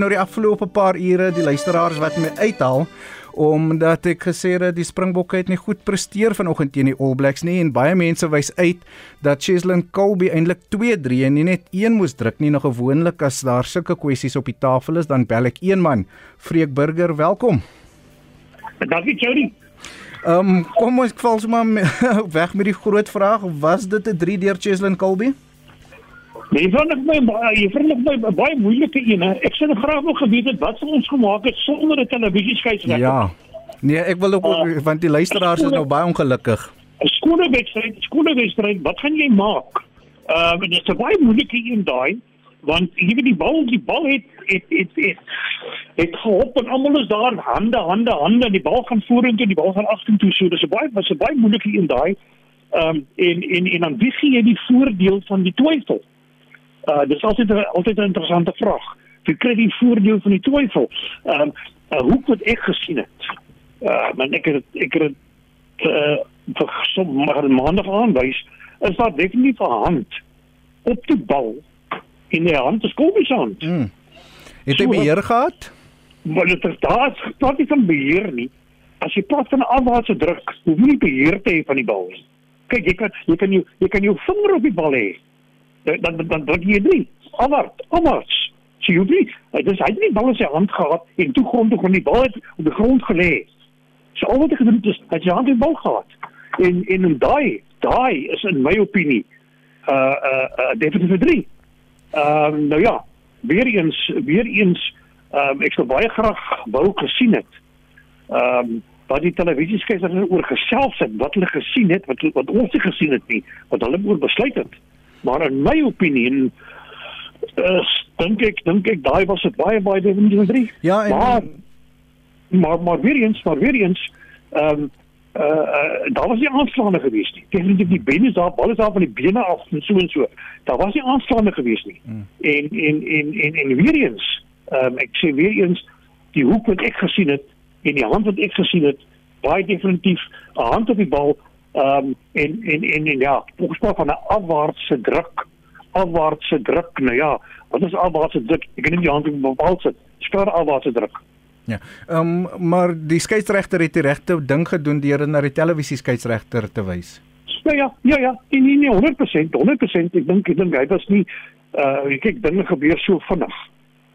nou die afgelope paar ure die luisteraars wat my uithaal omdat ek gesê het die Springbokke het nie goed presteer vanoggend teen die All Blacks nie en baie mense wys uit dat Cheslin Colby eintlik 2-3 en nie net een moes druk nie nog gewoonlik as daar sulke kwessies op die tafel is dan bel ek een man. Freek Burger welkom. Dankie Jody. Ehm um, kom ons val sommer weg met die groot vraag. Was dit 'n 3 deur Cheslin Colby Nee, jy vind my jy vind my baie moeilike een. Ek sou graag wil geweet het wat sou ons gemaak het sonder 'n televisieskeieregter. Ja. Nee, ek wil ook uh, want die luisteraars is nou baie ongelukkig. 'n Skone wedstryd, skone wedstryd, wat gaan jy maak? Uh, dit is baie moeilike een daai want jy weet die bal die bal het het het het, het gehop en almal is daar hande hande hande en die bal gaan vorentoe en die bal gaan agtertoe so dis 'n baie was 'n baie moeilike een daai ehm um, en en en dan wie gee jy die voordeel van die twyfel Uh dis altyd altyd 'n interessante vraag. Wie kry die voordeel van die twyfel? Ehm um, uh, hoe word ek gesien het? Uh maar ek het ek het uh vir sommer maandag aanwys is daar definitief 'n hand op die bal in die hand des kommissions. Hmm. Het jy so, beheer gehad? Maar dit is daar is tot nie van beheer nie. As jy praat van 'n afwaartse druk, hoe moet jy beheer te hê van die bal? Kyk, jy kan jy kan jou jy kan jou vinger op die bal hê dan dan dan druk jy nie. Alwart, alwart. Sy hoef nie. Dit is hy het nie bal in sy hand gehad en toe grond toe van die bal het op die grond gelê. So al wat ek gedoen het is hy het sy hand in die bal gehad. En en en daai daai is in my opinie uh uh, uh definitief 3. Ehm um, nou ja, weer eens weer eens ehm um, ek sou baie graag wou gesien het. Ehm um, wat die televisieskeieregter oor gesels het, wat hulle gesien het, wat wat ons nie gesien het nie, wat hulle oor besluit het. Maar in my opinie is dink ek dink ek daai was dit baie baie definitief 3. Ja, en maar maar maar weer eens, maar weer eens ehm um, uh, uh daar was nie aanslaande gewees nie. Definitief die bene daar, alles af van die bene af en so en so. Daar was nie aanslaande gewees nie. Hmm. En en en en en weer eens, ehm um, ek sê weer eens die hoek wat ek gesien het en die hand wat ek gesien het, baie definitief 'n hand op die bal Ehm um, en, en en en ja, ons praat van 'n afwaartse druk. Afwaartse druk. Nou ja, wat is afwaartse druk? Ek kan nie die hand op bepaal sit. Spaar afwaartse druk. Ja. Ehm um, maar die skeieregter het die regte ding gedoen deur na die televisie skeieregter te wys. Nou ja, ja ja, nie nie 100%, 100% ek dink ek dink hy was nie uh ek kyk dinge gebeur so vinnig.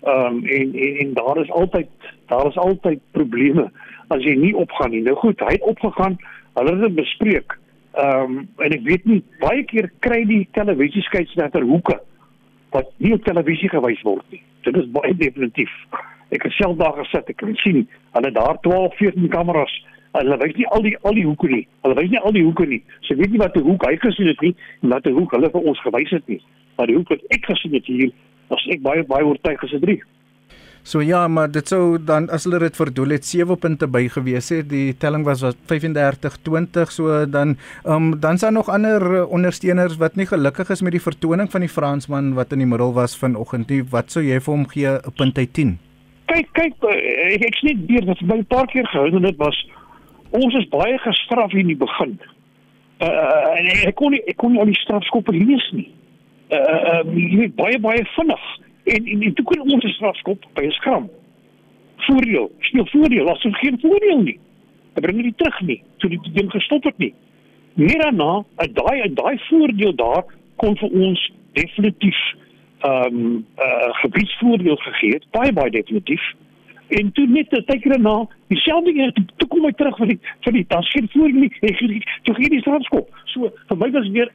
Ehm um, en, en en daar is altyd daar is altyd probleme as jy nie opgaan nie. Nou goed, hy het opgegaan hulle het dit bespreek. Ehm um, en ek weet nie baie keer kry die televisieskeieregter hoeke wat nie op televisie gewys word nie. Dit is baie definitief. Ek het self daar gesit, ek kan sien hulle daar 12, 14 kameras. Hulle wys nie al die al die hoeke nie. Hulle wys nie al die hoeke nie. Sy weet nie wat 'n hoek hy gesien het nie en wat 'n hoek hulle vir ons gewys het nie. Maar die hoek wat ek gesien het hier, was ek baie baie oortuig gesê 3. So ja, maar dit sou dan as hulle dit verdoel het 7 punte by gewees het. Die telling was was 35-20, so dan ehm um, dan is daar nog ander ondersteuners wat nie gelukkig is met die vertoning van die Fransman wat in die middel was vanoggend nie. Wat sou jy vir hom gee 'n punt uit 10? Kyk, kyk, eh, ek ek's net weer wat by 'n paar keer gehou en dit was ons is baie gestraf hier in die begin. Uh en ek kon nie ek kon nie al die strafskoppe lees nie. Uh uh jy weet baie baie vinnig. En en, en toe kon ons 'n strafskop by 'n skram. Voordeel, speel voordeel, as ons geen voordeel nie. Dit bring nie terug nie, so die ding gestop het nie. Meer daarna, uit daai uit daai voordeel daar kon vir ons definitief ehm um, 'n uh, gebiedsvoordeel gegee het, baie baie definitief. En toe net 'n tyd daarna, dieselfde ding, toe kom hy terug vir die vir die tas geen voordeel nie. Hy gee toe gee die strafskop. So vir my was weer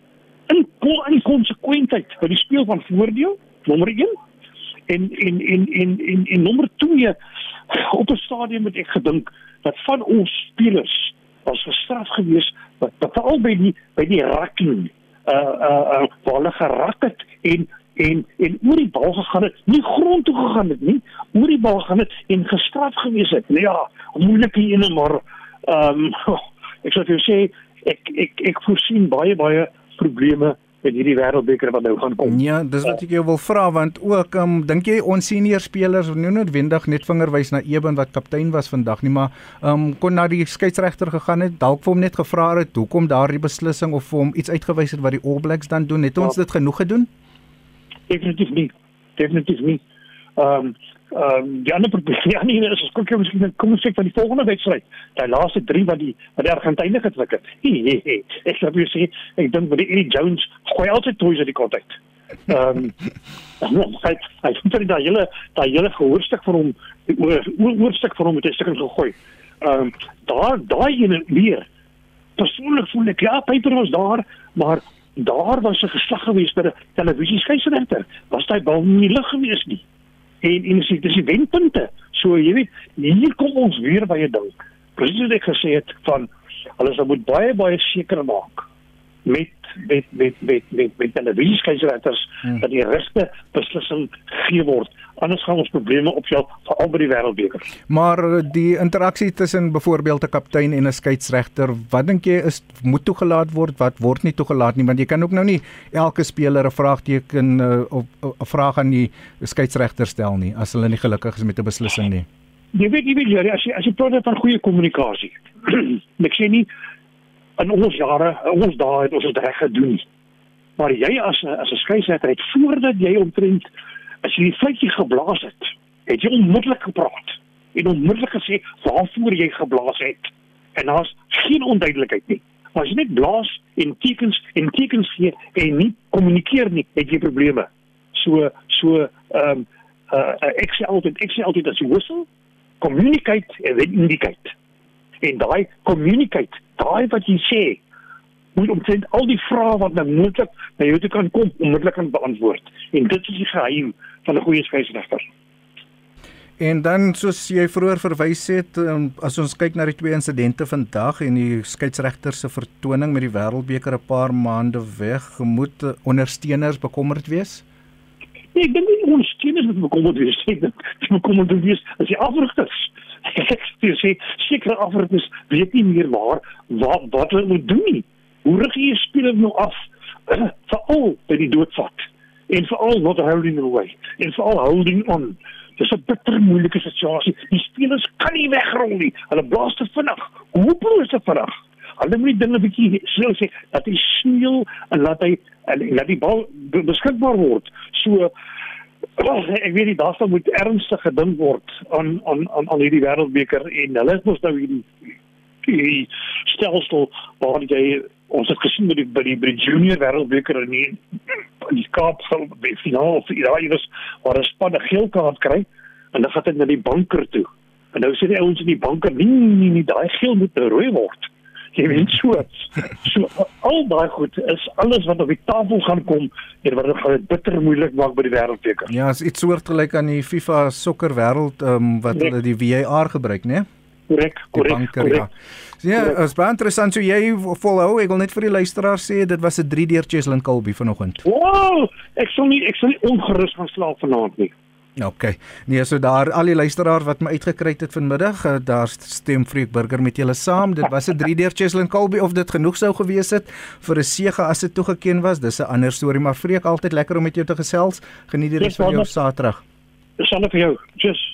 in kon in konsekwentheid vir die speel van voordeel nommer 1 en en en en en, en nommer 2 op 'n stadium het ek gedink dat van ons spelers was gestraf gewees wat wat al by die by die rakking uh uh, uh hulle gerak het en en en oor die bal gegaan het nie grond toe gegaan het nie oor die bal gaan het en gestraf gewees het. Nou ja moeilike ene maar ehm um, ek sou vir jou sê ek ek ek voorsien baie baie probleme met hierdie wêreldbeker wat nou gaan kom. Ja, dis wat ek jou wil vra want ook um, dink jy ons senior spelers nou noodwendig net vingerwys na Eben wat kaptein was vandag nie, maar um, kon na die skeieregter gegaan het, dalk vir hom net gevra het hoekom daardie beslissing of vir hom iets uitgewys het wat die All Blacks dan doen, het ons ja. dit genoeg gedoen? Definitief nie. Definitief nie. Ehm um, Ehm um, die ander probleem ja nee, is as kyk miskien kom ons kyk van die volgende wedstryd. Daai laaste 3 wat die wat die Argentyne gedruk het. Ek sê jy sê ek dink met die Eddie Jones gooi altyd toys uit die kont uit. Ehm um, hy hy het daai hele daai hele gehoorstuk vir hom oor oorstuk vir hom met 'n stukkie gegooi. Ehm um, daar daai ene weer persoonlik voel ek ja, Piper was daar, maar daar was 'n geslag gewees by 'n televisie skeieregter. Was daai bal nie lig gewees nie. En en dis dis die wenpunte. So jy weet, hier kom ons weer by 'n ding. Presies wat ek gesê het van hulle sou moet baie baie seker maak met met met met met met televisie skeieregters hmm. dat die regte beslissing gegee word anders gaan ons probleme opstel veral by die wêreldbeker. Maar eh, die interaksie tussen byvoorbeeld 'n kaptein en 'n skeieregter, wat dink jy is moet toegelaat word, wat word nie toegelaat nie, want jy kan ook nou nie elke speler 'n vraagteken uh, of 'n vraag aan die skeieregter stel nie as hulle nie gelukkig is met 'n beslissing nie. Jy weet jy weet as jy as jy praat van goeie kommunikasie. ek sê nie in ons jare, ons dae het ons dit reg gedoen. Maar jy as 'n as 'n skeieregter het voordat jy omtrent as jy die fluitjie geblaas het, het jy onmiddellik gepraat en onmiddellik gesê waarvoor jy geblaas het. En daar's geen onduidelikheid nie. As jy net blaas en tekens en tekens gee en nie kommunikeer nie, het jy probleme. So so ehm um, uh, ek sê altyd ek sê altyd as jy wissel, communicate en then indicate. En daai communicate, daai wat jy sê, moet omtrent al die vrae wat nou moontlik na jou toe kan kom onmiddellik kan beantwoord. En dit is die geheim van 'n goeie skeieregter. En dan soos jy vroeër verwys het, um, as ons kyk na die twee insidente vandag en die skeieregter se vertoning met die Wêreldbeker 'n paar maande weg, moet uh, ondersteuners bekommerd wees? Nee, ek dink nie ondersteuners moet bekommerd wees nie. Dit bekommerd wees as die afrigters. Ek sê seker afrigters weet nie meer waar wat wat hulle moet doen nie hoe rig jy speler nou af veral by die doodvat en veral not holding away en veral holding on. Dis 'n bitter moeilike situasie. Die spelers kan nie wegrol nie. Hulle blaas te vinnig. Hoe bloos te vinnig. Hulle moet die dinge bietjie so sê dat hy sneeu en laat hy en laat die bal beskikbaar word. So Oh, ek weet nie daar sou moet ernstig gedink word aan aan aan aan hierdie wêreldbeker. En hulle het mos nou hierdie die stelsel waar jy ons het gesien by die by die, by die junior wêreldbeker in in die Kaap sal by finaal vir daai was waar 'n span 'n geel kaart kry en dan gaan dit na die banker toe. En nou sê die ouens in die banker nee nee nee, nee daai geel moet nou rooi word. Jy weet so. So al daai goed is alles wat op die tafel gaan kom en wat dit bitter moeilik maak by die wêreldbeker. Ja, is iets soortgelyk aan die FIFA sokker wêreld um, wat hulle die VAR gebruik, né? Nee? Korrek, korrek. Ja. Ja, is baie interessant so jy volhou. Ek wil net vir die luisteraars sê dit was 'n 3 deur Cheslin Colby vanoggend. Wow, ek sou nie ek sou nie ongerus gaan slaap vanaand nie. OK. Nee, so daar al die luisteraars wat my uitgekry het vanmiddag, eh, daar stem Freek Burger met julle saam. Dit was 'n 3 deur Cheslin Colby of dit genoeg sou gewees het vir 'n sege as dit toegeken was. Dis 'n ander storie, maar Freek altyd lekker om met jou te gesels. Geniet die res van jou Saterdag. Dis aan vir jou. Tjus.